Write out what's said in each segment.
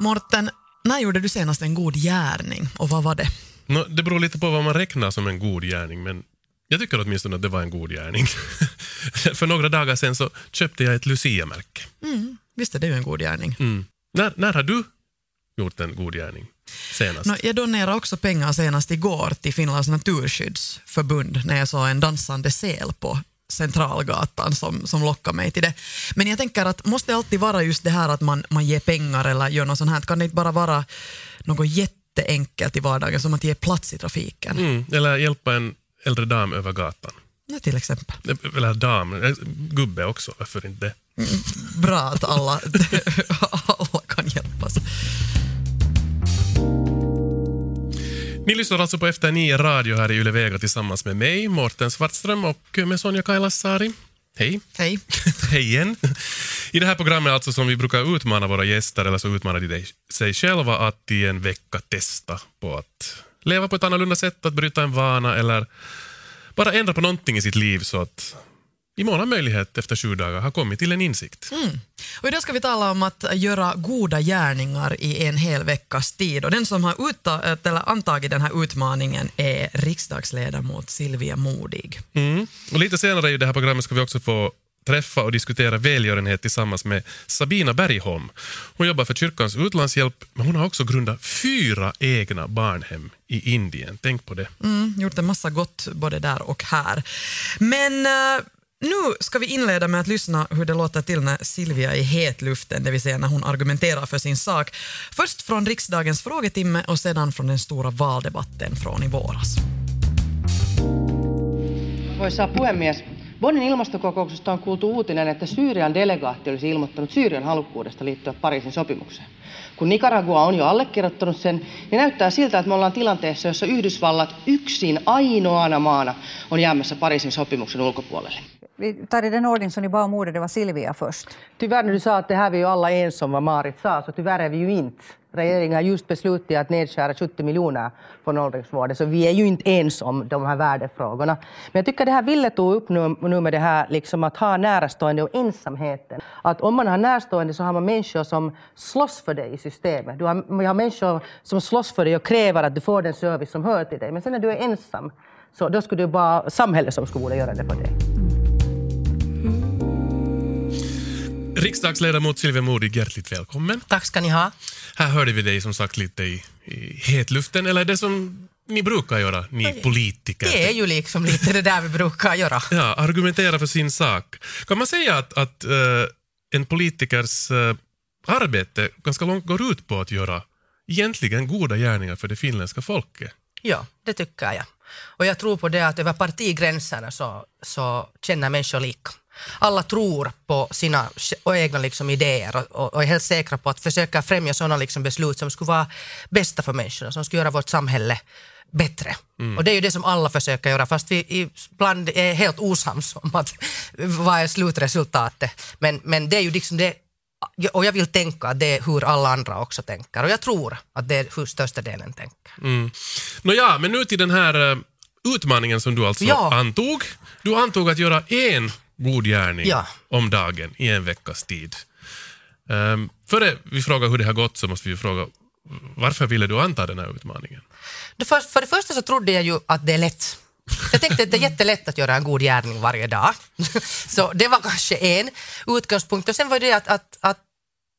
Morten, när gjorde du senast en god gärning och vad var det? No, det beror lite på vad man räknar som en god gärning, men jag tycker åtminstone att det var en god gärning. För några dagar så köpte jag ett Lucia-märke. Mm, visst är det ju en god gärning. Mm. När, när har du gjort en god gärning senast? No, jag donerade också pengar senast igår till Finlands naturskyddsförbund när jag såg en dansande säl på Centralgatan som, som lockar mig till det. Men jag tänker att måste det alltid vara just det här att man, man ger pengar eller gör något sånt här? Kan det inte bara vara något jätteenkelt i vardagen som att ge plats i trafiken? Mm, eller hjälpa en äldre dam över gatan. Ja, till exempel. Eller dam, eh, gubbe också, varför inte? Mm, bra att alla, Ni lyssnar alltså på Efter nio radio här i Yle Vega tillsammans med mig, Morten Svartström och med Sonja Kailasari. Hej. Hej. Hej igen. I det här programmet alltså som vi brukar utmana våra gäster, eller så utmanar de sig själva att i en vecka testa på att leva på ett annorlunda sätt, att bryta en vana eller bara ändra på någonting i sitt liv så att imorgon har möjlighet efter sju dagar har kommit till en insikt. Mm. Och idag ska vi tala om att göra goda gärningar i en hel veckas tid. Och den som har uttag, eller antagit den här utmaningen är riksdagsledamot Silvia Modig. Mm. Och lite senare i det här programmet ska vi också få träffa och diskutera välgörenhet tillsammans med Sabina Bergholm. Hon jobbar för kyrkans utlandshjälp, men hon har också grundat fyra egna barnhem i Indien. Tänk på det. Mm, gjort en massa gott både där och här. Men uh, nu ska vi inleda med att lyssna hur det låter till när Silvia är hetluften, det vill säga när hon argumenterar för sin sak. Först från riksdagens frågetimme och sedan från den stora valdebatten från i våras. Arvoisa puhemies, Bonnin ilmastokokouksesta on kuultu uutinen, että Syyrian delegaatti olisi ilmoittanut Syyrian halukkuudesta liittyä Pariisin sopimukseen. Kun Nicaragua on jo allekirjoittanut sen, niin näyttää siltä, että me ollaan tilanteessa, jossa Yhdysvallat yksin ainoana maana on jäämässä Pariisin sopimuksen ulkopuolelle. Vi tar i den ordning som ni bad om ordet, det var Silvia först. Tyvärr när du sa att det här vi ju alla ens om vad Marit sa, så tyvärr är vi ju inte. Regeringen har just beslutat att nedskära 70 miljoner från åldringsvården, så vi är ju inte ens om de här värdefrågorna. Men jag tycker det här Ville tog upp nu, nu med det här liksom att ha närstående och ensamheten. Att om man har närstående så har man människor som slåss för dig i systemet. Du har, man har människor som slåss för dig och kräver att du får den service som hör till dig. Men sen när du är ensam, så då skulle det vara samhället som skulle göra det för dig. Riksdagsledamot Silvia Modig, hjärtligt välkommen. Tack ska ni ha. Här hörde vi dig som sagt lite i, i hetluften, eller det som ni brukar göra, ni politiker. Det är ju liksom lite det där vi brukar göra. Ja, argumentera för sin sak. Kan man säga att, att uh, en politikers uh, arbete ganska långt går ut på att göra egentligen goda gärningar för det finländska folket? Ja, det tycker jag. Och jag tror på det att över partigränserna så, så känner människor lika alla tror på sina egna liksom idéer och, och, är helt säkra på att försöka främja sådana liksom beslut som skulle vara bästa för människorna, som skulle göra vårt samhälle bättre. Mm. Och det är ju det som alla försöker göra, fast vi ibland är helt osams om att, vad är slutresultatet. Men, men det är ju liksom det och jag vill tänka att det är hur alla andra också tänker. Och jag tror att det är hur största delen tänker. Mm. Nåja, men nu till den här uh, utmaningen som du alltså ja. antog. Du antog att göra en god gärning ja. om dagen i en veckas tid. Um, före vi frågar hur det har gått så måste vi fråga varför ville du anta den här utmaningen? För, för det första så trodde jag ju att det är lätt. Jag tänkte att det är jättelätt att göra en god gärning varje dag. Så det var kanske en utgångspunkt. Och sen var det att, att, att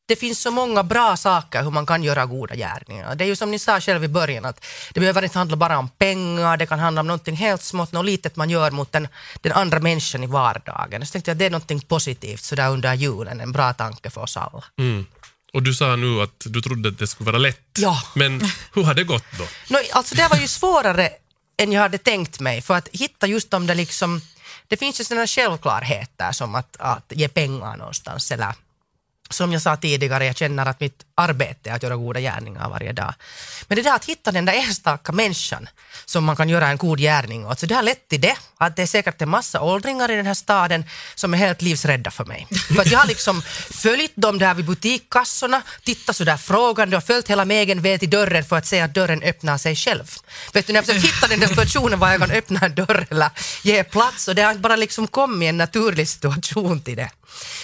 det finns så många bra saker hur man kan göra goda gärningar. Det är ju som ni sa själv i början att det behöver inte handla bara om pengar, det kan handla om någonting helt smått, något litet man gör mot den, den andra människan i vardagen. Så tänkte jag att det är någonting positivt sådär under julen, en bra tanke för oss alla. Mm. Och du sa nu att du trodde att det skulle vara lätt. Ja. Men hur har det gått då? No, alltså det var ju svårare än jag hade tänkt mig, för att hitta just de där liksom det finns ju sådana självklarheter som att, att ge pengar någonstans eller som jag sa tidigare, jag känner att mitt arbete är att göra goda gärningar varje dag. Men det där att hitta den där enstaka människan som man kan göra en god gärning åt, så det har lett till det, att det är säkert en massa åldringar i den här staden som är helt livsrädda för mig. För att jag har liksom följt dem där vid butikkassorna, tittat sådär frågande och följt hela vägen väg till dörren för att se att dörren öppnar sig själv. Vet du, när jag försökt hitta den där situationen var jag kan öppna en dörr eller ge plats och det har bara liksom kommit en naturlig situation till det.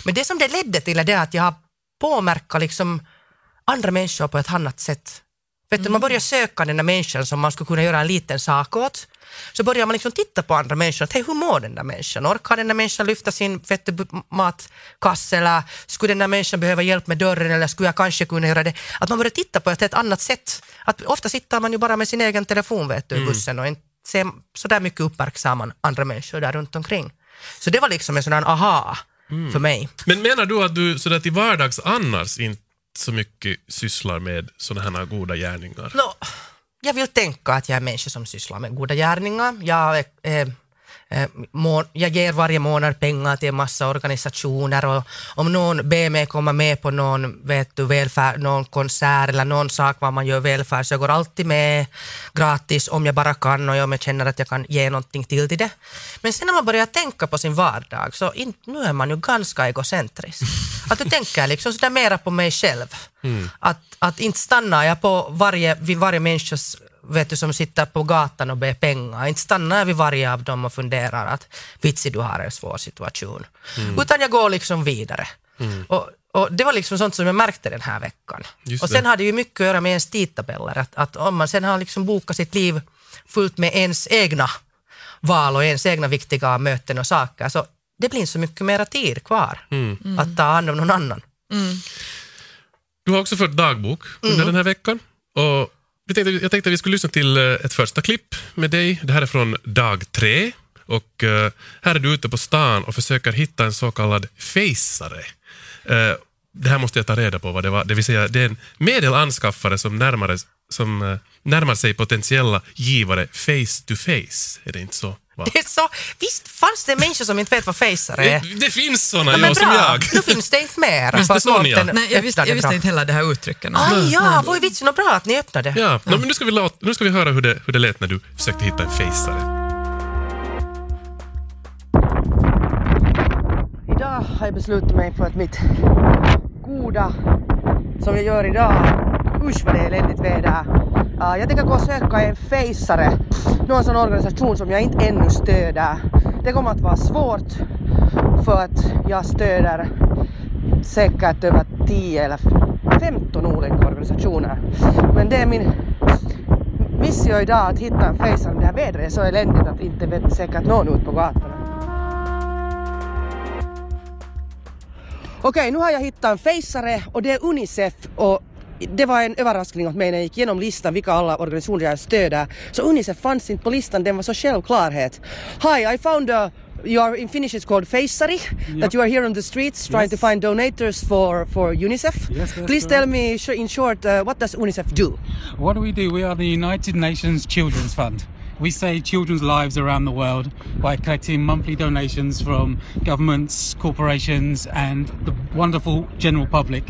Men det som det ledde till är det att jag har påmärkat liksom andra människor på ett annat sätt. Vet du, man börjar söka den där människan som man skulle kunna göra en liten sak åt. Så börjar man liksom titta på andra människor. Att, hej, hur mår den där människan? Orkar den där människan lyfta sin vet du, matkasse? Eller skulle den där människan behöva hjälp med dörren? Eller skulle jag kanske kunna göra det? Att man börjar titta på ett helt annat sätt. Att ofta sitter man ju bara med sin egen telefon vet du, i bussen och inte ser så där mycket uppmärksamma andra människor där runt omkring. Så det var liksom en sån där aha för mig. Men menar du att du sådär till vardags annars inte så mycket sysslar med sådana här goda gärningar? Nå, jag vill tänka att jag är människa som sysslar med goda gärningar. Jag, är, eh, jag ger varje månad pengar till en massa organisationer och om någon ber mig komma med på någon, vet du, välfärd, någon konsert eller någon sak var man gör välfärd så jag går alltid med gratis om jag bara kan och om jag känner att jag kan ge någonting till till det. Men sen när man börjar tänka på sin vardag så in, nu är man ju ganska egocentrisk. Att du tänker liksom sådär mera på mig själv. Att, att inte stannar jag på varje, vid varje människas vet du, som sitter på gatan och ber pengar. Inte stannar jag vid varje av dem och funderar att vitsi du har en svår situation. Utan jag går liksom vidare. Och, och det var liksom sånt som jag märkte den här veckan. Just och sen det. har det ju mycket att göra med ens tidtabeller. Att, att om man sen har liksom bokat sitt liv fullt med ens egna val och ens egna viktiga möten och saker, så det blir inte så mycket mera tid kvar att ta hand om någon annan. Du har också fört dagbok under den här veckan. Och tänkte, jag tänkte att vi skulle lyssna till eh, ett första klipp med dig. Det här är från dag tre. Och eh, här är du ute på stan och försöker hitta en så kallad fejsare. Eh, det här måste jag ta reda på vad det var. Det vill säga, det är en medelanskaffare som, närmare, som eh, närmar sig potentiella givare face to face. Är det inte så? Va? Det är så, visst fanns det människor som inte vet vad fejsare är? Det, det finns såna, Ja, ja, som jag. nu finns det inte mer. Visst, det ja. låten Nej, jag visste, öppnade jag visste inte heller det här uttrycket. Aj, ja, vad vitsen och bra att ni öppnade. Ja, no, men nu, ska vi låta, nu ska vi höra hur det, hur det lät när du försökte hitta en fejsare. Idag har jag beslutat mig för att mitt goda som jag gör idag, usch vad det är eländigt väder. Uh, jag tänker gå och söka en fejsare, någon sån organisation som jag inte ännu stöder. Det kommer att vara svårt för att jag stöder säkert över 10 eller 15 olika organisationer. Men det är min missio idag att hitta en fejsare. om Det här vädret är så eländigt att inte vet säkert någon ut på gatorna. Okej, nu har jag hittat en fejsare och det är Unicef och det var en överraskning åt mig när jag gick igenom listan vilka alla organisationer jag stöder. Så Unicef fanns inte på listan, den var så självklarhet. Hi, I found a You are in Finnish it's called Feissari, that you are here on the streets trying to find donators for, for UNICEF. Yes, Please tell correct. me sh- in short, uh, what does UNICEF do? What do we do? We are the United Nations Children's Fund. We save children's lives around the world by collecting monthly donations from governments, corporations, and the wonderful general public,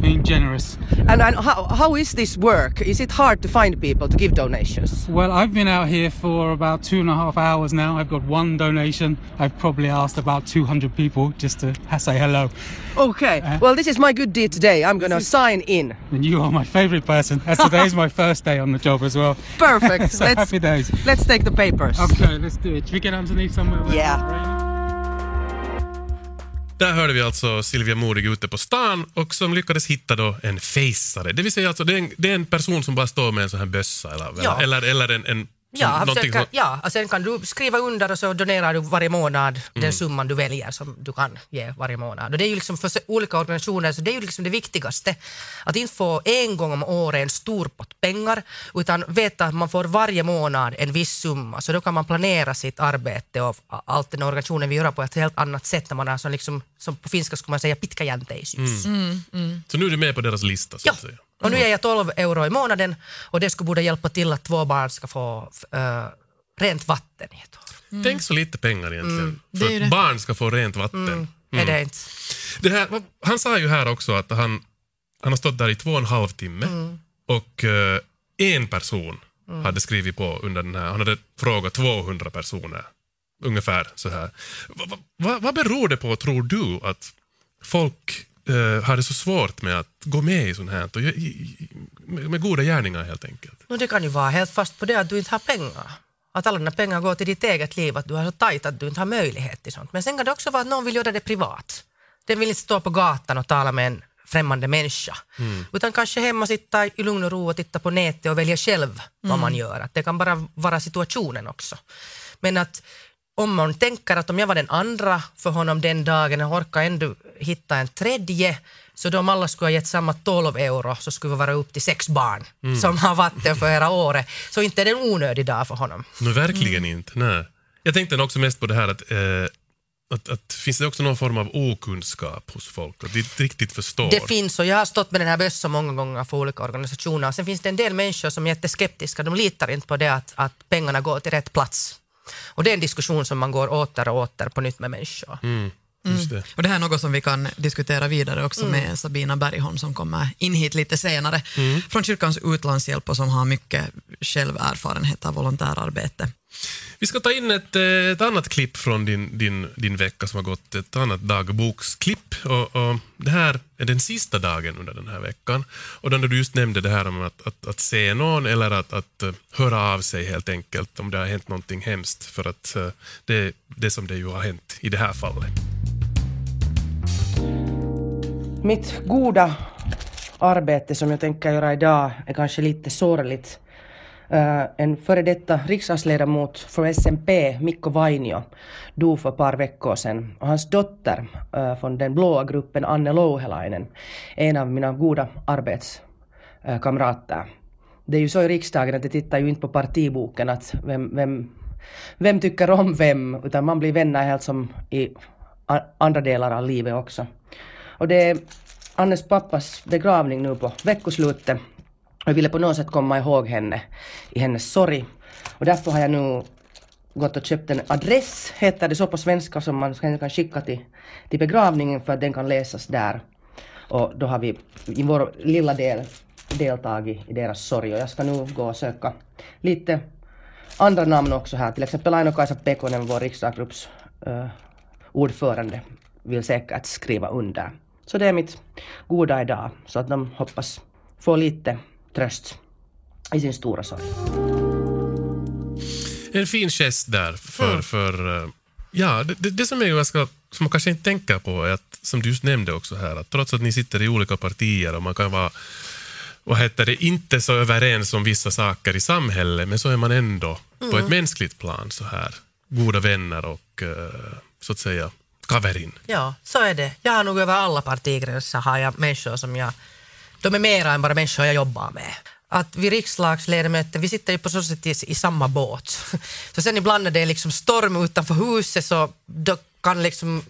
being generous. And, and how, how is this work? Is it hard to find people to give donations? Well, I've been out here for about two and a half hours now. I've got one donation. I've probably asked about 200 people just to say hello. Okay, Uh, well, this is my good deed today. I'm gonna sign in. And you are my favourite person, as today is my first day on the job as well. Perfect. so let's, happy days. Let's take the papers. Okay, let's do it. We get underneath somewhere? where Yeah. Där hörde vi alltså Silvia Modig ute på stan och som lyckades hitta då en fejsare. Det vill säga alltså det är en, det är en person som bara står med en sån här bössa eller, Ja. eller, eller en, en Ja, någonting försöka, som, ja, och sen kan du skriva under och så donerar du varje månad Mm. den summan du väljer som du kan ge varje månad. Och det är ju liksom för så- olika organisationer, så det är ju liksom det viktigaste. Att inte få en gång om året en stor pott pengar, utan veta att man får varje månad en viss summa. Så då kan man planera sitt arbete och allt den organisationen vill göra på ett helt annat sätt när man har sån liksom, som på finska skulle man säga pitkäjänteisyys. Så nu är du med på deras lista så Ja, att säga. Och nu ger jag 12 euro i månaden och det skulle borde hjälpa till att två barn ska få äh, rent vatten i ett år. Tänk så lite pengar egentligen. Det För att det. barn ska få rent vatten. Är det inte? Det här, han sa ju här också att han, han har stått där i två och en halv timme och eh, en person hade skrivit på under den här, han hade frågat 200 personer. Ungefär så här. Va, va, va, vad beror det på, tror du, att folk eh, har det så svårt med att gå med i sånt här och, med, med goda gärningar helt enkelt? No, det kan ju vara helt fast på det att du inte har pengar. Att alla dina pengar går till ditt eget liv, att du har så tajt att du inte har möjlighet till sånt. Men sen kan det också vara att någon vill göra det privat. Den vill inte stå på gatan och tala med en främmande människa. Utan kanske hemma sitta i lugn och ro och titta på nätet och välja själv vad man gör. Att det kan bara vara situationen också. Men att om man tänker att om jag var den andra för honom den dagen och orkar ändå hitta en tredje, så då om alla skulle ha gett samma 12 euro så skulle vi vara upp till sex barn som har vatten för hela året. Så inte är det en onödig dag för honom. No, verkligen inte. Nej. Jag tänkte också mest på det här att, eh, att, att finns det också någon form av okunskap hos folk? Att de inte riktigt förstår? Det finns och jag har stått med den här bössan många gånger för olika organisationer. Sen finns det en del människor som är jätteskeptiska. De litar inte på det att, att pengarna går till rätt plats. Och det är en diskussion som man går åter och åter på nytt med människor. Just det. Och det här är något som vi kan diskutera vidare också med Sabina Bergholm som kommer in hit lite senare från Kyrkans utlandshjälp och som har mycket själverfarenhet av volontärarbete. Vi ska ta in ett, eh, ett annat klipp från din, din, din vecka som har gått, ett annat dagboksklipp. Och, och det här är den sista dagen under den här veckan. Och då när du just nämnde det här om att, att, att se någon eller att, att eh, höra av sig helt enkelt om det har hänt någonting hemskt. För att eh, det är det som det ju har hänt i det här fallet. Mitt goda arbete som jag tänker göra idag är kanske lite sorgligt. Eh, en före detta riksdagsledamot för SMP, Mikko Vainio, dog för ett par veckor sedan. Och hans dotter eh, från den blåa gruppen, Anne Louhelainen, är en av mina goda arbetskamrater. Det är ju så i riksdagen att det tittar ju inte på partiboken att vem, vem, vem tycker om vem, utan man blir vänner helt som i andra delar av livet också. Och det är Annes pappas begravning nu på veckoslutet. Jag ville på något sätt komma ihåg henne i hennes sorg. Och därför har jag nu gått och köpt en adress, heter det så på svenska, som man kan skicka till, till begravningen för att den kan läsas där. Och då har vi i vår lilla del deltagit i deras sorg och jag ska nu gå och söka lite andra namn också här, till exempel Aino-Kaisa Pekonen, vår riksdagsgrupps uh, ordförande, vill säkert skriva under. Så det är mitt goda idag, så att de hoppas få lite tröst i sin stora sorg. En fin gest där för, för eh, ja, det, det, som är ganska, som man kanske inte tänker på är att, som du just nämnde också här, att trots att ni sitter i olika partier och man kan vara vad heter det, inte så överens om vissa saker i samhället, men så är man ändå på ett mänskligt plan så här goda vänner och eh, så att säga kaverin. Ja, så är det. Jag har nog över alla partigränser har jag människor som jag... De är mera än bara människor jag jobbar med. Att vi riksdagsledamöter, vi sitter ju på så sätt i, i samma båt. Så sen ibland när det är liksom storm utanför huset så då kan liksom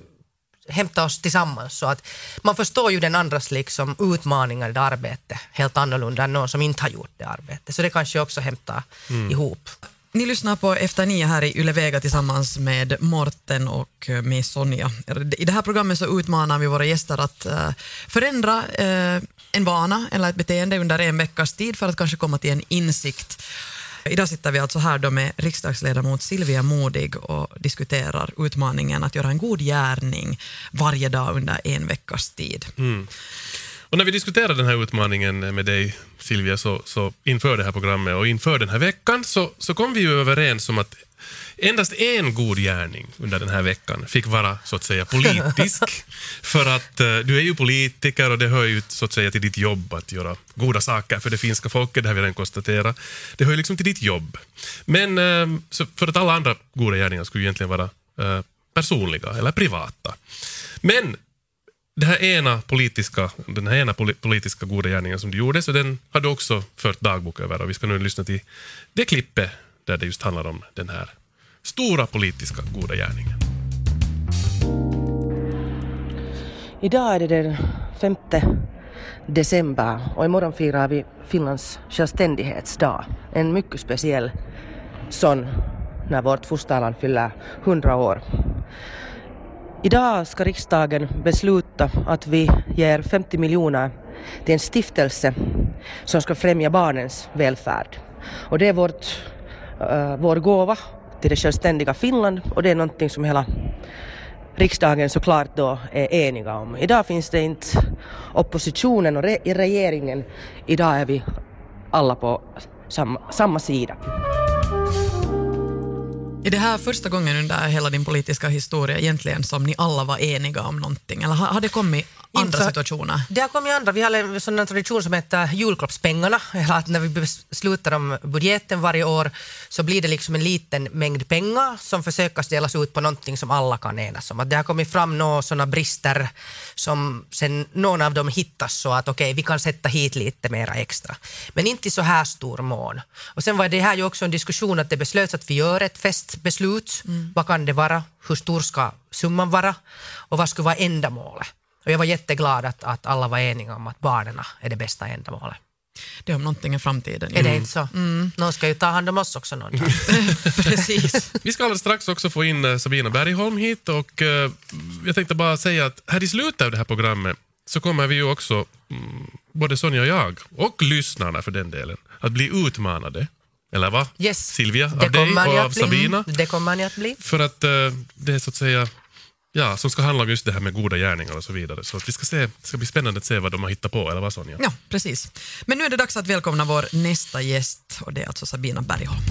hämta oss tillsammans. Så att man förstår ju den andras liksom utmaningar i det arbetet helt annorlunda än någon som inte har gjort det arbetet. Så det kanske också hämtar ihop. Ni lyssnar på Efter nio här i Yle Vega tillsammans med Morten och eh, med Sonja. I det här programmet så utmanar vi våra gäster att eh, förändra eh, en vana eller ett beteende under en veckas tid för att kanske komma till en insikt. Idag sitter vi alltså här då med riksdagsledamot Silvia Modig och diskuterar utmaningen att göra en god gärning varje dag under en veckas tid. Mm. Och när vi diskuterade den här utmaningen med dig Silvia så, så inför det här programmet och inför den här veckan så, så kom vi ju överens om att endast en god gärning under den här veckan fick vara så att säga politisk. för att eh, du är ju politiker och det hör ju så att säga till ditt jobb att göra goda saker för det finska folket, det har vi redan konstaterat. Det hör ju liksom till ditt jobb. Men eh, för att alla andra goda gärningar skulle ju egentligen vara eh, personliga eller privata. Men det här ena politiska, den här ena politiska goda gärningen som du gjorde, så den har du också fört dagbok över och vi ska nu lyssna till det klippet där det just handlar om den här stora politiska goda gärningen. Idag är det den 5 december och imorgon firar vi Finlands självständighetsdag. En mycket speciell sån när vårt fosterland fyller 100 år. Idag ska riksdagen besluta att vi ger 50 miljoner till en stiftelse som ska främja barnens välfärd. Och det är vårt, uh, vår gåva till det självständiga Finland och det är någonting som hela riksdagen såklart då är eniga om. Idag finns det inte oppositionen och re- regeringen. Idag är vi alla på samma, samma sida. Är det här första gången under hela din politiska historia egentligen som ni alla var eniga om någonting? Eller har har det kommit andra så- situationer. Det har kommit andra. Vi har en sån tradition som heter julklappspengarna. Att när vi beslutar om budgeten varje år så blir det liksom en liten mängd pengar som försöker delas ut på någonting som alla kan enas om. Att det har kommit fram några sådana brister som sen någon av dem hittas så att okej, vi kan sätta hit lite mera extra. Men inte i så här stor mån. Och sen var det här ju också en diskussion att det beslöts att vi gör ett festbeslut. Vad kan det vara? Hur stor ska summan vara? Och vad skulle vara ändamålet? Och jag var jätteglad att, att alla var eniga om att barnen är det bästa ändamålet. Det är om någonting i framtiden. Är det inte så? Någon ska ju ta hand om oss också någon dag. Precis. Vi ska alldeles strax också få in eh, Sabina Bergholm hit och eh, jag tänkte bara säga att här i slutet av det här programmet så kommer vi ju också, mm, både Sonja och jag, och lyssnarna för den delen, att bli utmanade. Eller va? Yes. Silvia, Det av dig och att av bli. Sabina. Det kommer ni att bli. För att eh, det är så att säga, ja, som ska handla om just det här med goda gärningar och så vidare. Så att vi ska se, det ska bli spännande att se vad de har hittat på, eller vad Sonja? Ja, precis. Men nu är det dags att välkomna vår nästa gäst och det är alltså Sabina Bergholm.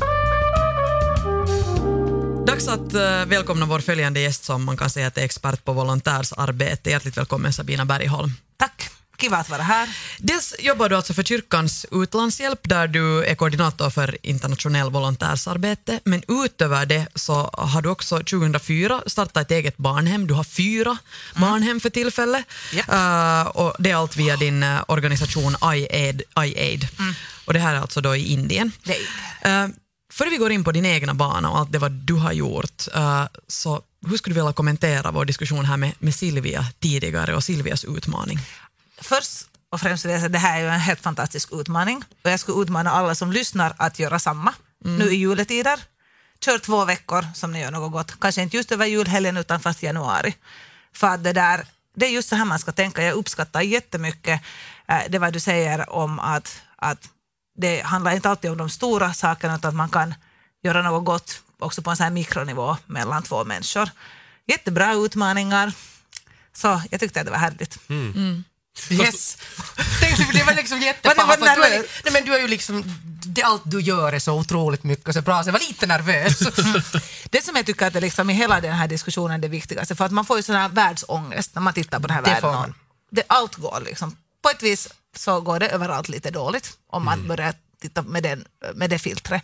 Dags att eh, välkomna vår följande gäst som man kan säga att är expert på volontärsarbete. Hjärtligt välkommen Sabina Bergholm. Tack. Kiva att vara här. Dels jobbar du alltså för kyrkans utlandshjälp där du är koordinator för internationell volontärsarbete. Men utöver det så har du också 2004 startat ett eget barnhem. Du har fyra barnhem för tillfället. Japp. Eh, och det är allt via din eh, organisation iAid. iAid. Och det här är alltså då i Indien. Uh, före vi går in på din egna bana och allt det vad du har gjort, så hur skulle du vilja kommentera vår diskussion här med, med Silvia tidigare och Silvias utmaning? Först och främst vill jag säga att det här är ju en helt fantastisk utmaning och jag skulle utmana alla som lyssnar att göra samma nu i juletider. Kör två veckor som ni gör något gott. Kanske inte just över julhelgen utan fast i januari. För att det där, det är just så här man ska tänka. Jag uppskattar jättemycket eh, det vad du säger om att, att det handlar inte alltid om de stora sakerna utan att man kan göra något gott också på en sån här mikronivå mellan två människor. Jättebra utmaningar. Så jag tyckte att det var härligt. Yes! Tänkte, för det var liksom jättepaha. var nej, men du är ju liksom, det, allt du gör är så otroligt mycket så bra, så jag var lite nervös. Det som jag tycker att det liksom i hela den här diskussionen är det viktigaste, för att man får ju sån här världsångest när man tittar på den här Det världen. Det, allt går liksom. På ett vis så går det överallt lite dåligt om man börjar titta med, den, med det filtret.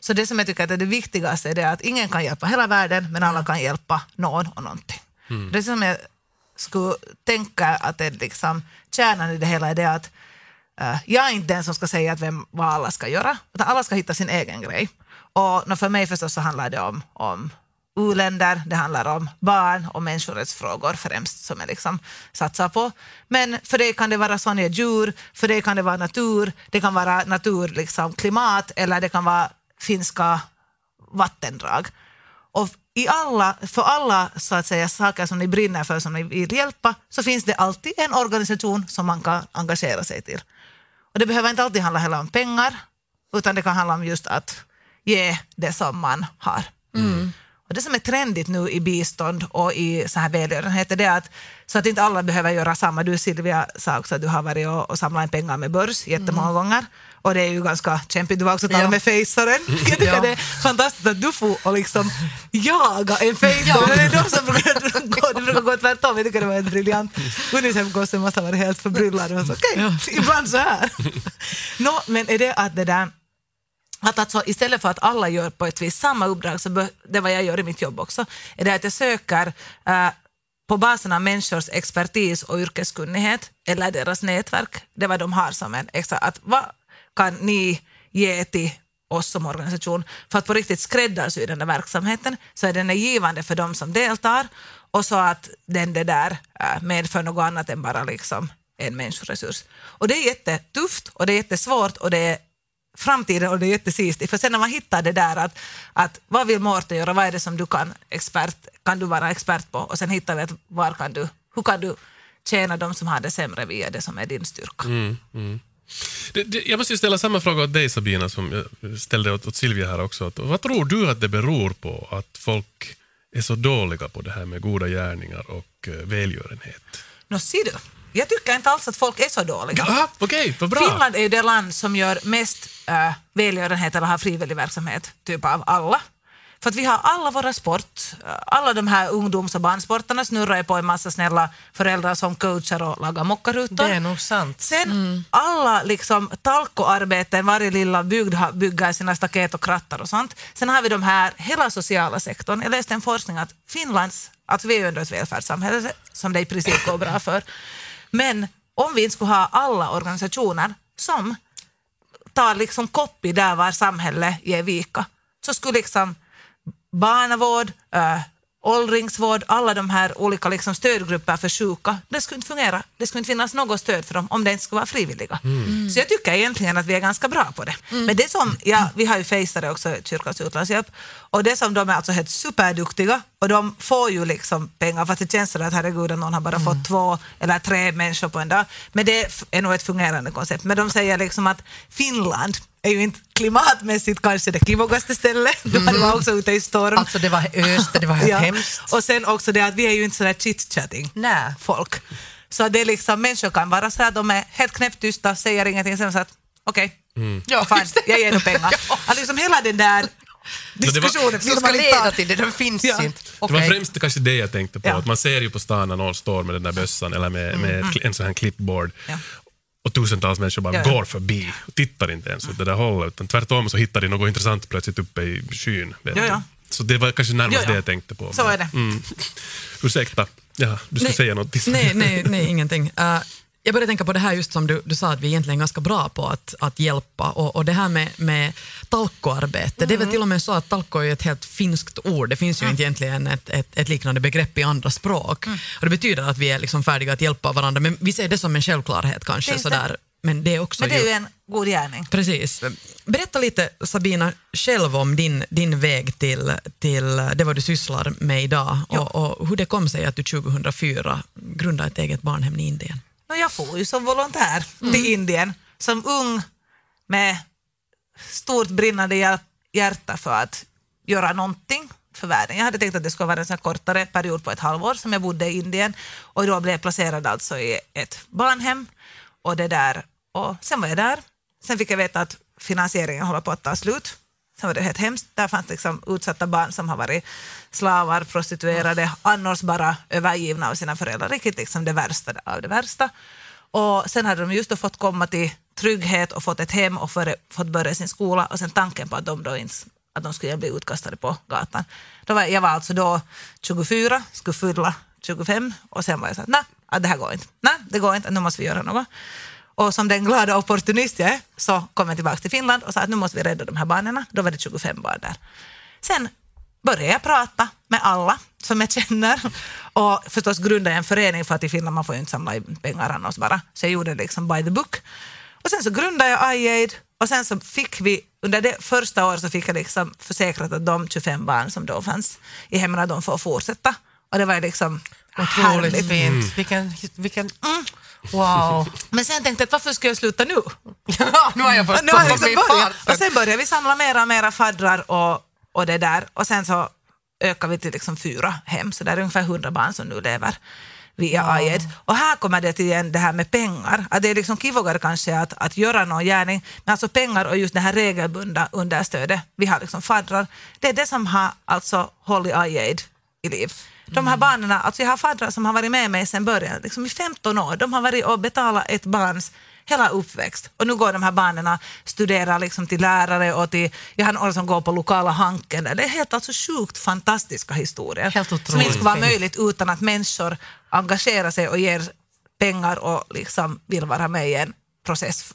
Så det som jag tycker att är det viktigaste är det att ingen kan hjälpa hela världen, men alla kan hjälpa någon och någonting. Det som jag skulle tänka att det liksom kärnan i det hela är det att uh, jag är inte den som ska säga att vem, vad alla ska göra, utan alla ska hitta sin egen grej. Och för mig förstås så handlar det om, om u-länder, det handlar om barn och människorättsfrågor främst som jag liksom satsar på. Men för det kan det vara sådana djur, för det kan det vara natur, det kan vara natur, liksom klimat eller det kan vara finska vattendrag. Och i alla, för alla så att säga, saker som ni brinner för, som ni vill hjälpa, så finns det alltid en organisation som man kan engagera sig till. Och det behöver inte alltid handla heller om pengar, utan det kan handla om just att ge det som man har. Och det som är trendigt nu i bistånd och i så här välgörenhet är det att, så att inte alla behöver göra samma. Du Silvia sa också att du har varit och, och samlat in pengar med börs jättemånga gånger. Och det är ju ganska kämpigt. Du var också talat Ja. med fejsaren. Jag tycker Ja. det är fantastiskt att du får och liksom jaga en fejsare. Det är de som brukar gå, det brukar gå tvärtom. Jag tycker det var en briljant. Unicef-gosse måste ha varit helt förbryllad. Och så, Okej, ibland så här. Nå, men är det att det där att alltså, istället för att alla gör på ett vis samma uppdrag, så bör, det är vad jag gör i mitt jobb också, är det att jag söker eh, på basen av människors expertis och yrkeskunnighet eller deras nätverk, det är vad de har som en extra, att vad kan ni ge till oss som organisation för att på riktigt skräddarsy den där verksamheten så är den är givande för de som deltar och så att den det där äh, medför något annat än bara liksom en människoresurs. Och det är jättetufft och det är jättesvårt och det är framtiden och det är jättesistigt. För sen när man hittar det där att, att vad vill Mårten göra, vad är det som du kan, expert, kan du vara expert på och sen hittar vi att var kan du, hur kan du tjäna de som har det sämre via det som är din styrka. Mm, mm. Det, det, jag måste ställa samma fråga åt dig Sabina som jag ställde åt, åt Silvia här också. Att, vad tror du att det beror på att folk är så dåliga på det här med goda gärningar och eh, välgörenhet? Nå ser du, jag tycker inte alls att folk är så dåliga. Aha, Okej, vad bra. Finland är ju det land som gör mest äh, välgörenhet eller har frivillig verksamhet, typ av alla. För att vi har alla våra sport, alla de här ungdoms och barnsporterna snurrar ju på en massa snälla föräldrar som coachar och lagar mockarutor. Det är nog sant. Sen alla liksom talkoarbeten, varje lilla bygd bygger sina staket och krattar och sånt. Sen har vi de här, hela sociala sektorn. Jag läste en forskning att Finlands, att vi är ändå ett välfärdssamhälle som det i princip går bra för. Men om vi inte skulle ha alla organisationer som tar liksom koppi där var samhället ger vika, så skulle liksom barnavård, äh, åldringsvård, alla de här olika liksom stödgrupper för sjuka, det skulle inte fungera. Det skulle inte finnas något stöd för dem om det inte skulle vara frivilliga. Så jag tycker egentligen att vi är ganska bra på det. Men det som, ja, vi har ju fejsare också, Kyrkans utlandshjälp, och det som de är alltså helt superduktiga och de får ju liksom pengar för att det känns så att herregud någon har bara fått två eller tre människor på en dag. Men det är nog ett fungerande koncept. Men de säger liksom att Finland är ju inte klimatmässigt kanske det klivigaste stället. De var också ute i storm. Alltså det var öster, det var helt Ja. hemskt. Och sen också det att vi är ju inte sådär chit-chatting Nej. folk. Så det är liksom, människor kan vara så att de är helt knäpptysta, säger ingenting, sen så att okej, Ja, fan, just det. jag ger dem pengar. Att liksom hela den där diskussionen Som vill ska man inte leda till det, den finns Ja. inte. Det var främst kanske det jag tänkte på, Ja. att man ser ju på stan när någon står med den där bössan eller med, med ett- en sån här clipboard Ja. och tusentals människor bara Ja, ja. går förbi och tittar inte ens åt det där hållet, utan tvärtom så hittar de något intressant plötsligt uppe i skyn. vet Ja, du. ja. Så det var kanske närmast Ja, ja. det jag tänkte på. Så är det. Mm. Ursäkta, ja, du skulle säga något. Nej, nej, nej ingenting. Uh, jag började tänka på det här just som du, du sa att vi egentligen är ganska bra på att, att hjälpa och, och det här med, med talkoarbete. Det är väl till och med så att talko är ett helt finskt ord. Det finns ju inte egentligen ett, ett, ett liknande begrepp i andra språk. Och det betyder att vi är liksom färdiga att hjälpa varandra. Men vi ser det som en självklarhet kanske. Det? Sådär. Men det är också Men det är ju en god gärning. Precis. Berätta lite Sabina själv om din, din väg till, till det vad du sysslar med idag och, och hur det kom sig att du 2004 grundade ett eget barnhem i Indien. Jag får ju som volontär Mm. till Indien som ung med stort brinnande hjär- hjärta för att göra någonting för världen. Jag hade tänkt att det skulle vara en sån kortare period på ett halvår som jag bodde i Indien och då blev jag placerad alltså i ett barnhem och det där och sen var jag där. Sen fick jag veta att finansieringen håller på att ta slut. Sen var det helt hemskt. Där fanns liksom utsatta barn som har varit slavar, prostituerade, annars bara övergivna av sina föräldrar. Riktigt liksom det värsta av det värsta. Och sen hade de just då fått komma till trygghet och fått ett hem och före, fått börja sin skola och sen tanken på att de då inte att de skulle bli utkastade på gatan. Då var, jag var alltså då 24, skulle fylla 25 och sen var jag så att nej, det här går inte. Nej, det går inte, nu måste vi göra något. Och som den glada opportunist jag är så kom jag tillbaka till Finland och sa att nu måste vi rädda de här barnen. Då var det 25 barn där. Sen började jag prata med alla som jag känner och förstås grundade jag en förening för att i Finland man får ju inte samla in pengar annars bara. Så jag gjorde det liksom by the book. Och sen så grundade jag iAid och sen så fick vi, under det första året så fick jag liksom försäkrat att de 25 barn som då fanns i hemmen, de får fortsätta. Och det var liksom Otroligt härligt. fint. Vilken, vilken, wow. Men sen tänkte jag att varför ska jag sluta nu? nu har jag först Nu har jag liksom börjat. Och sen började vi samla mera och mera faddrar och, och det där. Och sen så ökar vi till liksom fyra hem, så det är ungefär 100 barn som nu lever via AIED. Och här kommer det till igen det här med pengar. Att det är liksom kivogare kanske att, att göra någon gärning, men alltså pengar och just det här regelbundna understödet, vi har liksom faddrar, det är det som har alltså hållit AIED i liv. De här barnen, alltså jag har faddrar som har varit med mig sedan början, liksom i 15 år. De har varit och betalat ett barns hela uppväxt. Och nu går de här barnen studerar liksom till lärare och till, jag har några som går på lokala Hanken. Det är helt alltså sjukt fantastiska historier. Helt som inte otroligt skulle vara möjligt utan att människor engagerar sig och ger pengar och liksom vill vara med i en process.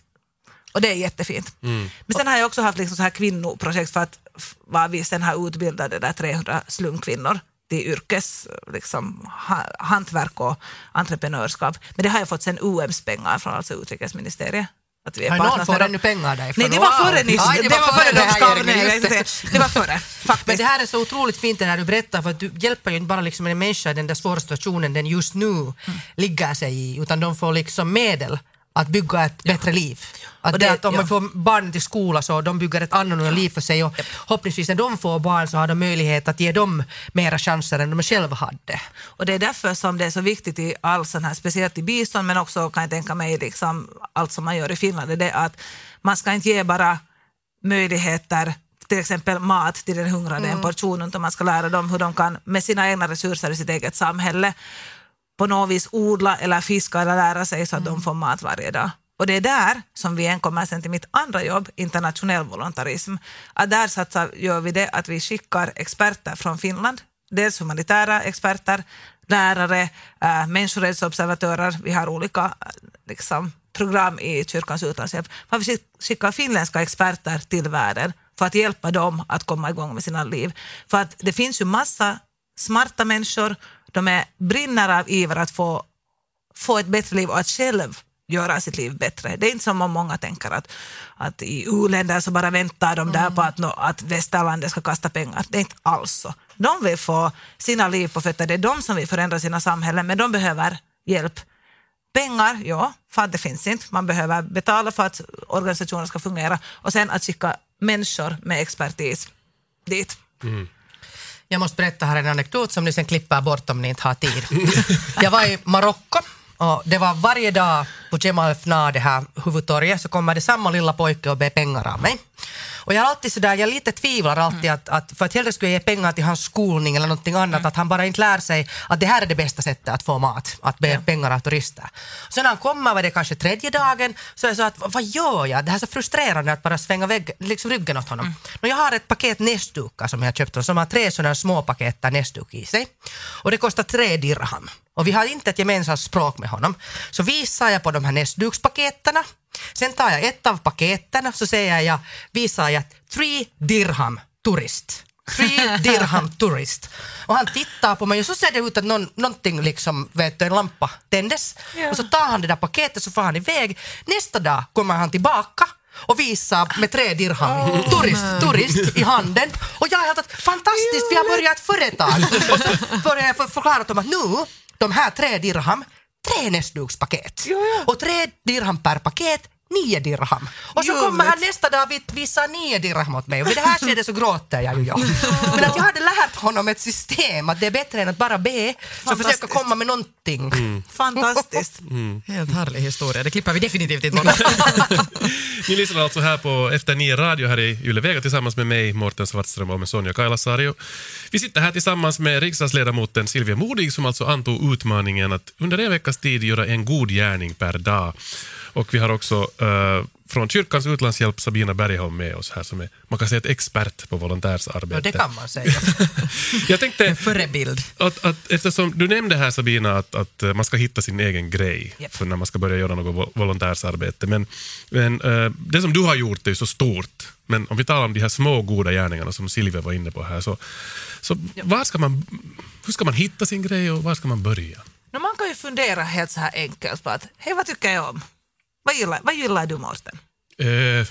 Och det är jättefint. Men sen har jag också haft liksom så här kvinnoprojekt för att vad vi sen har utbildat det där 300 slumkvinnor till yrkes, liksom, ha, hantverk och entreprenörskap. Men det har jag fått sen UMs pengar från alltså utrikesministeriet. Att vi är Har någon fått ännu pengar därifrån? Nej, det var Wow. före nyss. Ja, det, var före den de här det. Det. det var före, faktiskt. Men det här är så otroligt fint det här du berättar för att du hjälper ju inte bara liksom en människa i den där svåra situationen den just nu Mm. ligger sig i utan de får liksom medel att bygga ett bättre liv. Att Och det, det- att om ja. man får barn till skola så de bygger ett annorlunda liv för sig och hoppningsvis när de får barn så har de möjlighet att ge dem mera chanser än de själva hade. Och det är därför som det är så viktigt i all sån här, speciellt i bistånd men också kan jag tänka mig liksom allt som man gör i Finland, det är det att man ska inte ge bara möjligheter till exempel mat till den hungrande, en portion, utan man ska lära dem hur de kan med sina egna resurser i sitt eget samhälle på något vis odla eller fiska eller lära sig så att de får mat varje dag. Och det är där som vi igen kommer sen till mitt andra jobb, internationell volontarism. Att där satsar, gör vi det att vi skickar experter från Finland, dels humanitära experter, lärare, äh, människorättsobservatörer, vi har olika äh, liksom, program i kyrkans utlandshjälp. För vi skickar finländska experter till världen för att hjälpa dem att komma igång med sina liv. För att det finns ju massa smarta människor, de är, brinner av iver att få, få ett bättre liv och att själv göra sitt liv bättre. Det är inte som om många tänker att, att i u-länder så bara väntar de där på att, nå- att västerlandet ska kasta pengar. Det är inte alls så. De vill få sina liv på fötter, det är de som vill förändra sina samhällen, men de behöver hjälp. Pengar, ja, för att det finns inte. Man behöver betala för att organisationen ska fungera och sen att skicka människor med expertis dit. Mm. Jag måste berätta här en anekdot som ni sen klipper bort om ni inte har tid. Jag var i Marocko och det var varje dag på Jemal Fna, det här huvudtorget, så kommer det samma lilla pojke och ber pengar av mig. Och jag alltid sådär, jag lite tvivlar alltid att, att för att hellre skulle jag ge pengar till hans skolning eller någonting annat, att han bara inte lär sig att det här är det bästa sättet att få mat, att be pengar av turister. Så när han kommer, var det kanske tredje dagen, så jag sa att vad gör jag? Det här är så frustrerande att bara svänga vägg, liksom ryggen åt honom. Och jag har ett paket näsdukar som jag köpt, som har tre sådana små paket där näsduk i sig. Och det kostar tre dirham. Och vi har inte ett gemensamt språk med honom. Så visar jag på de här näsdukspaketterna. Sen tar jag ett av paketen så säger jag, visar jag three dirham turist. Three dirham turist. Och han tittar på mig och så ser det ut att någon, någonting liksom, vet du, en lampa tändes. Och så tar han det där paketet så får han iväg. Nästa dag kommer han tillbaka och visar med tre dirham turist, turist i handen. Och jag har helt fantastiskt, vi har börjat ett företag. Och så börjar jag för- förklara dem att nu, de här tre dirham, tre näsdukspaket. Och tre dirham per paket, nio dirham. Och så kommer han nästa dag och visar nio dirham åt mig och vid det här skedet så gråter jag ju. Ja. Men att jag hade lärt honom ett system att det är bättre än att bara be, så försöka komma med någonting. Fantastiskt. Helt härlig historia. Det klipper vi definitivt inte bort. Ni lyssnar alltså här på Efter nio radio här i Yle Vega tillsammans med mig, Mårten Svartström och med Sonja Kailasari. Och Vi sitter här tillsammans med riksdagsledamoten Silvia Modig som alltså antog utmaningen att under en veckas tid göra en god gärning per dag. Och vi har också eh, från Kyrkans utlandshjälp Sabina Bergholm med oss här som är, man kan säga ett expert på volontärsarbete. Ja, det kan man säga. Jag tänkte En förebild. att, att, eftersom du nämnde här Sabina att, att eh, man ska hitta sin egen grej Japp. för när man ska börja göra något vo- volontärsarbete. Men, men eh, det som du har gjort är ju så stort. Men om vi talar om de här små goda gärningarna som Silvia var inne på här. Så, så var ska man, hur ska man hitta sin grej och var ska man börja? No, man kan ju fundera helt så här enkelt på att hej vad tycker jag om? Vad gillar, vad gillar du Mårten? Eh,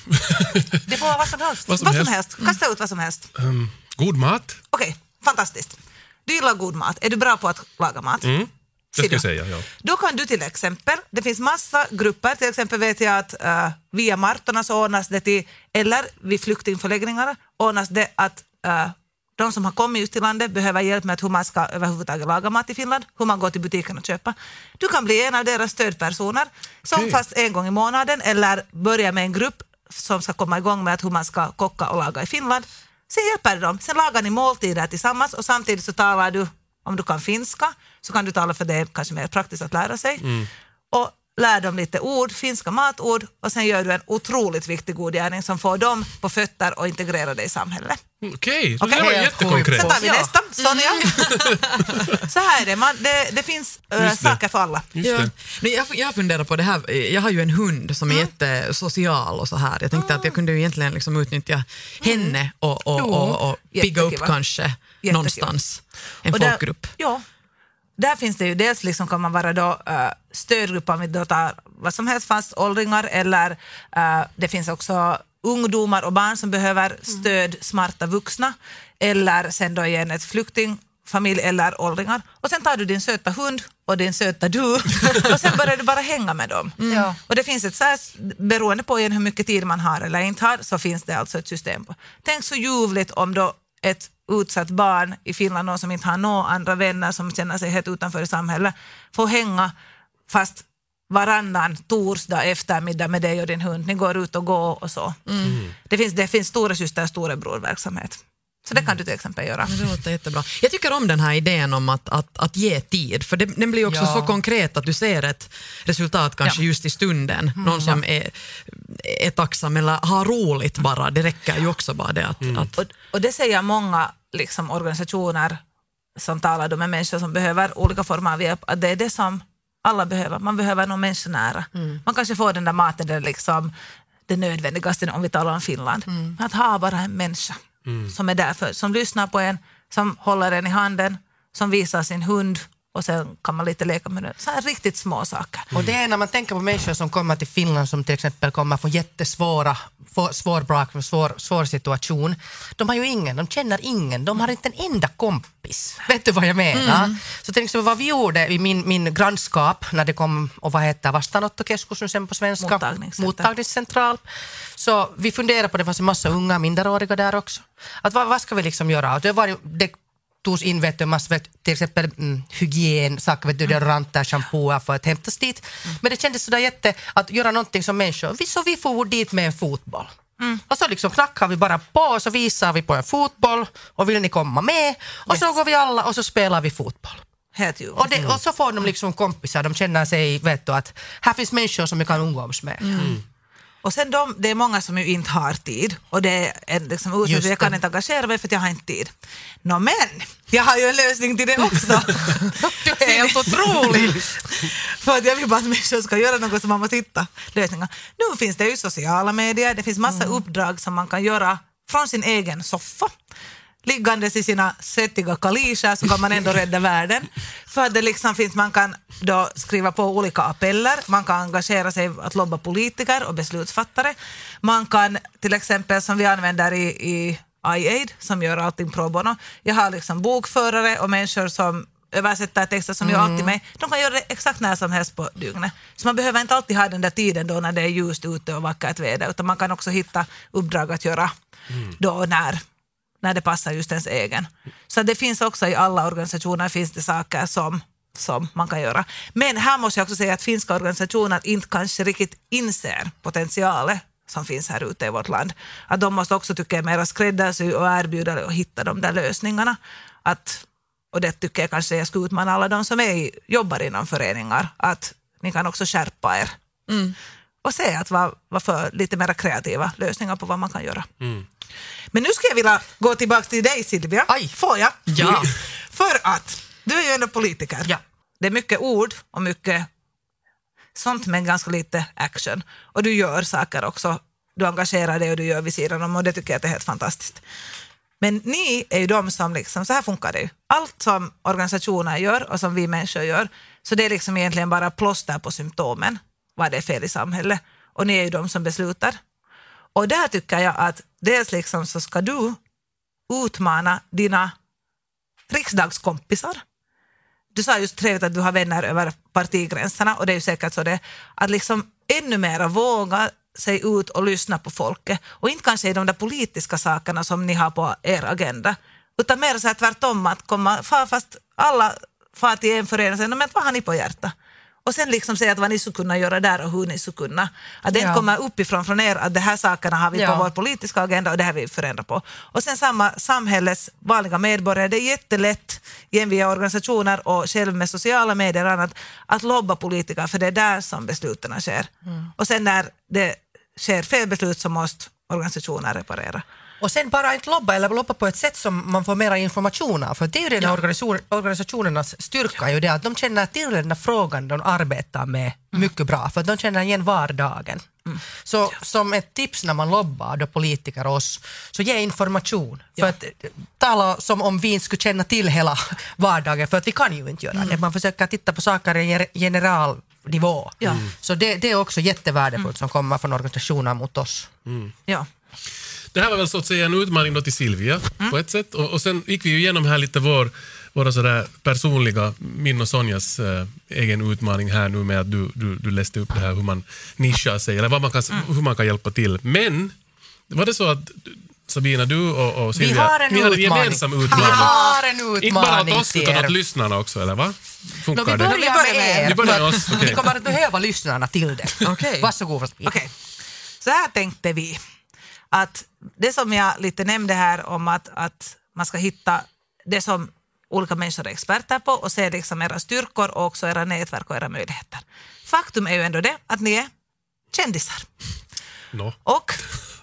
Det får vara vad som helst. Vad som vad som helst. helst. Kasta ut vad som helst. ehm, god mat? Okej, fantastiskt. Du gillar god mat. Är du bra på att laga mat? Mm, det ska jag säga. Ja. Då kan du till exempel, det finns massa grupper, till exempel vet jag att uh, via Martorna så ordnas det till, eller vid flyktingförläggningarna ordnas det att uh, de som har kommit just till landet behöver hjälp med hur man ska överhuvudtaget laga mat i Finland, hur man går till butiken och köper. Du kan bli en av deras stödpersoner som Okej. fast en gång i månaden eller börja med en grupp som ska komma igång med att hur man ska koka och laga i Finland. Sen hjälper du dem. Sen lagar ni måltider tillsammans och samtidigt så talar du, om du kan finska, så kan du tala för det är kanske mer praktiskt att lära sig. Och lär dem lite ord, finska matord och sen gör du en otroligt viktig god gärning som får dem på fötter och integrerar dig i samhället. Okej, det Okej. här var Helt jättekonkret. Sen tar vi Ja. nästa, Sonja. så här är det, man, det, det finns äh, det. saker för alla. Ja. det. Jag, jag funderar på det här, jag har ju en hund som är jättesocial och så här. Jag tänkte att jag kunde ju egentligen liksom utnyttja henne och, och, och, och pigga upp kanske Jättekul. någonstans. En Och där- folkgrupp. Ja. Där finns det ju dels liksom kan man vara då, uh, stödgrupp om vi då tar vad som helst, fast åldringar eller uh, det finns också ungdomar och barn som behöver stöd, smarta vuxna eller sen då igen ett flyktingfamilj eller åldringar. Och sen tar du din söta hund och din söta du och sen börjar du bara hänga med dem. Ja. Och det finns ett så här, beroende på igen hur mycket tid man har eller inte har, så finns det alltså ett system. Tänk så ljuvligt om då ett utsatt barn i Finland, någon som inte har några andra vänner, som känner sig helt utanför i samhället, får hänga fast varannan torsdag eftermiddag med dig och din hund. Ni går ut och går och så. Det fins, det finns stora syster och storebror-verksamhet. Så det kan du till exempel göra. Det låter jättebra. Jag tycker om den här idén om att, att, att ge tid, för det, den blir också Ja. så konkret att du ser ett resultat kanske Ja. just i stunden. Någon som är, är tacksam eller har roligt bara. Det räcker ju också bara det att... att Och, och det säger många liksom, organisationer som talar med människor som behöver olika former av hjälp, att det är det som alla behöver. Man behöver någon människonära. Man kanske får den där maten, det, är liksom, det nödvändigaste om vi talar om Finland. Men att ha bara en människa som är där för, som lyssnar på en, som håller en i handen, som visar sin hund och sen kan man lite leka med den. Så här riktigt små saker. Och det är när man tänker på människor som kommer till Finland som till exempel kommer från jättesvåra, svår bakgrund, svår, svår situation. De har ju ingen, de känner ingen, de har inte en enda kompis. Vet du vad jag menar? Så till exempel vad vi gjorde i min, min grannskap när det kom, och vad heter vastaanottokeskus nu sen på svenska? Mottagningscentral. Mottagningscentral. Så vi funderade på, det fanns en massa unga minderåriga där också. Att vad, vad ska vi liksom göra? Det, var, det togs in vet du, massa, vet, till exempel mm, hygien, saker, vet du, deodoranter, shampooer för att hämtas dit. Men det kändes sådär jätte, att göra någonting som människor, vi, så vi får dit med en fotboll. Och så liksom knackar vi bara på och så visar vi på en fotboll och vill ni komma med? Och så Yes. går vi alla och så spelar vi fotboll. Och, det, och så får de liksom kompisar, de känner sig, vet du, att här finns människor som jag kan umgås med. Och sen de, det är många som ju inte har tid och det är en liksom Just jag kan inte engagera mig för att jag har inte tid. Nå men, jag har ju en lösning till det också. Du är helt otrolig! för att jag vill bara att människor ska göra något som man måste hitta lösningar. Nu finns det ju sociala medier, det finns massa uppdrag som man kan göra från sin egen soffa. Liggandes i sina svettiga kalischer så kan man ändå rädda världen. För att det liksom finns, man kan då skriva på olika appeller, man kan engagera sig att lobba politiker och beslutsfattare. Man kan till exempel, som vi använder i, i iAid, som gör allting pro bono. Jag har liksom bokförare och människor som översätter texter som gör allt till mig. De kan göra det exakt när som helst på dygnet. Så man behöver inte alltid ha den där tiden då när det är ljust ute och vackert väder, utan man kan också hitta uppdrag att göra då och när när det passar just ens egen. Så det finns också i alla organisationer finns det saker som, som man kan göra. Men här måste jag också säga att finska organisationer inte kanske riktigt inser potentialen som finns här ute i vårt land. Att de måste också, tycka jag, mera skräddarsy och erbjuda och hitta de där lösningarna. Att, och det tycker jag kanske jag ska utmana alla de som är jobbar inom föreningar, att ni kan också skärpa er. Mm. Och se att vara var för lite mer kreativa lösningar på vad man kan göra. Men nu skulle jag vilja gå tillbaka till dig Silvia. Aj. Får jag? Ja. För att du är ju ändå politiker. Ja. Det är mycket ord och mycket sånt men ganska lite action. Och du gör saker också. Du engagerar dig och du gör vid sidan om och det tycker jag är helt fantastiskt. Men ni är ju de som, liksom, så här funkar det ju. Allt som organisationer gör och som vi människor gör, så det är liksom egentligen bara plåster på symptomen, vad det är fel i samhället. Och ni är ju de som beslutar. Och där tycker jag att dels liksom så ska du utmana dina riksdagskompisar. Du sa just trevligt att du har vänner över partigränserna och det är ju säkert så det att liksom ännu mera våga sig ut och lyssna på folket och inte kanske i de där politiska sakerna som ni har på er agenda utan mer så här tvärtom att komma, fast alla far till en förening och säger men vad har ni på hjärtat? Och sen liksom säga att vad ni skulle kunna göra där och hur ni skulle kunna. Att det inte Ja. kommer uppifrån från er att de här sakerna har vi Ja. på vår politiska agenda och det här vill vi förändra på. Och sen samma samhällets vanliga medborgare, det är jättelätt via organisationer och själv med sociala medier och annat att lobba politiker för det är där som besluten sker. Och sen när det sker fel beslut så måste organisationer reparera. Och sen bara inte lobba eller lobba på ett sätt som man får mera information av. För det är ju den här organisation, organisationernas styrka, ju det att de känner till den här frågan de arbetar med mycket bra, för de känner igen vardagen. Så som ett tips när man lobbar då politiker och oss, så ge information. För att eh, tala som om vi inte skulle känna till hela vardagen, för att vi kan ju inte göra det. Man försöker titta på saker i en generalnivå. Ja. Så det, det är också jättevärdefullt som kommer från organisationer mot oss. Ja. Det här var väl så att säga en utmaning då till Silvia på ett sätt. Och, och sen gick vi igenom här lite vår, våra sådär personliga, min och Sonjas eh, egen utmaning här nu med att du, du, du läste upp det här hur man nischar sig, eller vad man kan, hur man kan hjälpa till. Men var det så att Sabina, du och, och Vi Silvia, har en ni hade en utmaning. gemensam Vi utmaning? har en Inte bara åt utmaning oss utan åt lyssnarna också, eller va? funkar Nå, vi det? börjar Vi börjar med er. Vi börjar med oss, okej. Vi kommer att behöva lyssnarna till det. Okej. Varsågod. Frida. Okej, så här tänkte vi. Att det som jag lite nämnde här om att, att man ska hitta det som olika människor är experter på och se liksom era styrkor och också era nätverk och era möjligheter. Faktum är ju ändå det att ni är kändisar. Nå. Och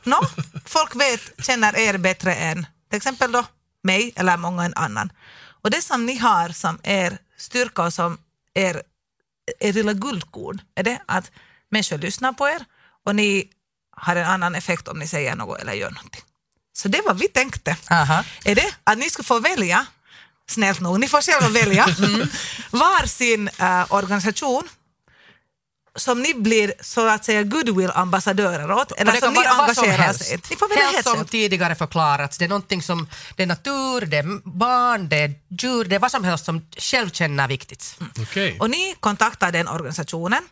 no, folk vet, känner er bättre än till exempel då mig eller många en annan. Och det som ni har som er styrka och som er, er lilla guldkorn är det att människor lyssnar på er och ni har en annan effekt om ni säger något eller gör någonting. Så det var vi tänkte. Aha. Är det att ni skulle få välja, snällt nog, ni får själva välja, var sin eh, organisation som ni blir så att säga goodwill-ambassadörer åt, eller som ni engagerar sig i. Ni får välja Helt som tidigare förklarats. Det är någonting som, det är natur, det är barn, det är djur, det är vad som helst som själv känner viktigt. Okej. Och ni kontaktar den organisationen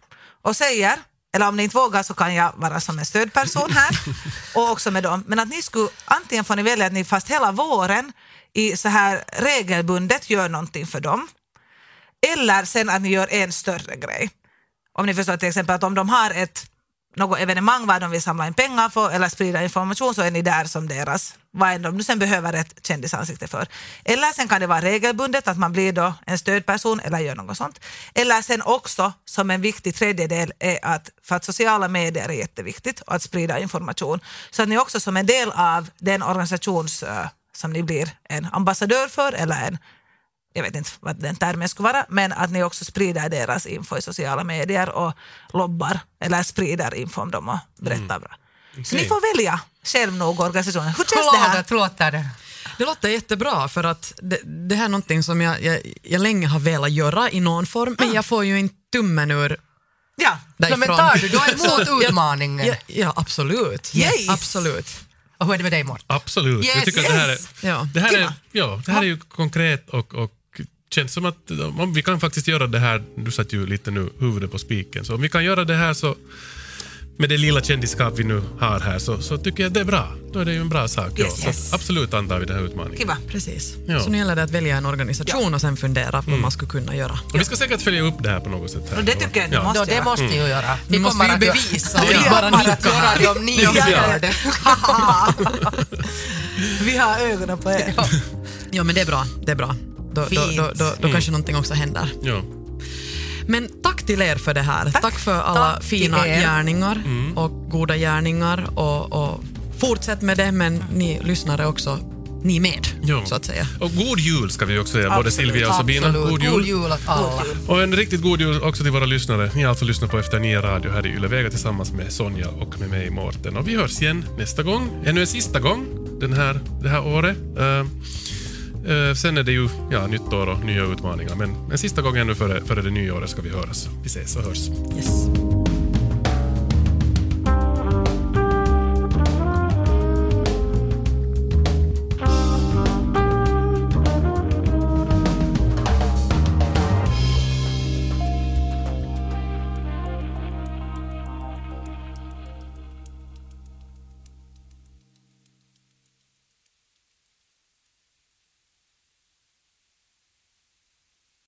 och säger, eller om ni inte vågar så kan jag vara som en stödperson här. Och också med dem, men att ni skulle, antingen får ni välja att ni fast hela våren i så här regelbundet gör någonting för dem, eller sen att ni gör en större grej. Om ni förstår till exempel att om de har ett något evenemang vad de vill samla in pengar för eller sprida information så är ni där som deras, vad än de nu sen behöver ett kändisansikte för. Eller sen kan det vara regelbundet att man blir då en stödperson eller gör något sånt. Eller sen också som en viktig tredjedel är att för att sociala medier är jätteviktigt och att sprida information. Så att ni också som en del av den organisations eh, som ni blir en ambassadör för eller en jag vet inte vad den termen skulle vara, men att ni också sprider deras info i sociala medier och lobbar eller sprider info om dem och berättar bra. Så ni får välja själv nog organisationen. Hur känns det här? låter, låter det? Det låter jättebra för att det, det här är någonting som jag, jag, jag länge har velat göra i någon form, men jag får ju inte tummen ur Ja, därifrån. men tar du då emot utmaningen? Ja, ja absolut. Yes. absolut. Och hur är det med dig Mårten? Absolut. Yes, jag tycker att det här är, yes. Ja. det här är, ja, det här är ju konkret och, och känns som att om vi kan faktiskt göra det här, du satt ju lite nu huvudet på spiken, så om vi kan göra det här så med det lilla kändiskap vi nu har här så, så tycker jag det är bra. Då är det ju en bra sak. Yes, ja. yes. Så absolut antar vi den här utmaningen. kiva. Precis. Ja. Så nu gäller det att välja en organisation och sen fundera på vad man skulle kunna göra. Och vi ska säkert följa upp det här på något sätt. Här. Och det tycker jag ni måste Ja, det måste ni ju göra. Vi måste kommer ju bevisa Vi kommer att göra här. det om ni Ja, ja, gör ja. det. Vi har ögonen på er. Ja, men det är bra. Det är bra. Då, då, Fint. då, då, då kanske någonting också händer. Ja. Men tack till er för det här. Tack, för alla Tack fina gärningar och goda gärningar. Och, och fortsätt med det, men ni lyssnare också, ni med, Ja. så att säga. Och god jul ska vi också säga, både Silvia och Sabina. Absolut. God jul. God jul åt alla. Och en riktigt god jul också till våra lyssnare. Ni har alltså lyssnat på Efter Nio Radio här i Yle Vega tillsammans med Sonja och med mig Mårten. Och vi hörs igen nästa gång. Ännu en sista gång den här, det här året. Uh, Eh, sen är det ju ja, nytt år och nya utmaningar. Men en sista gång ännu före, före det nya året ska vi höras. Vi ses och hörs. Yes.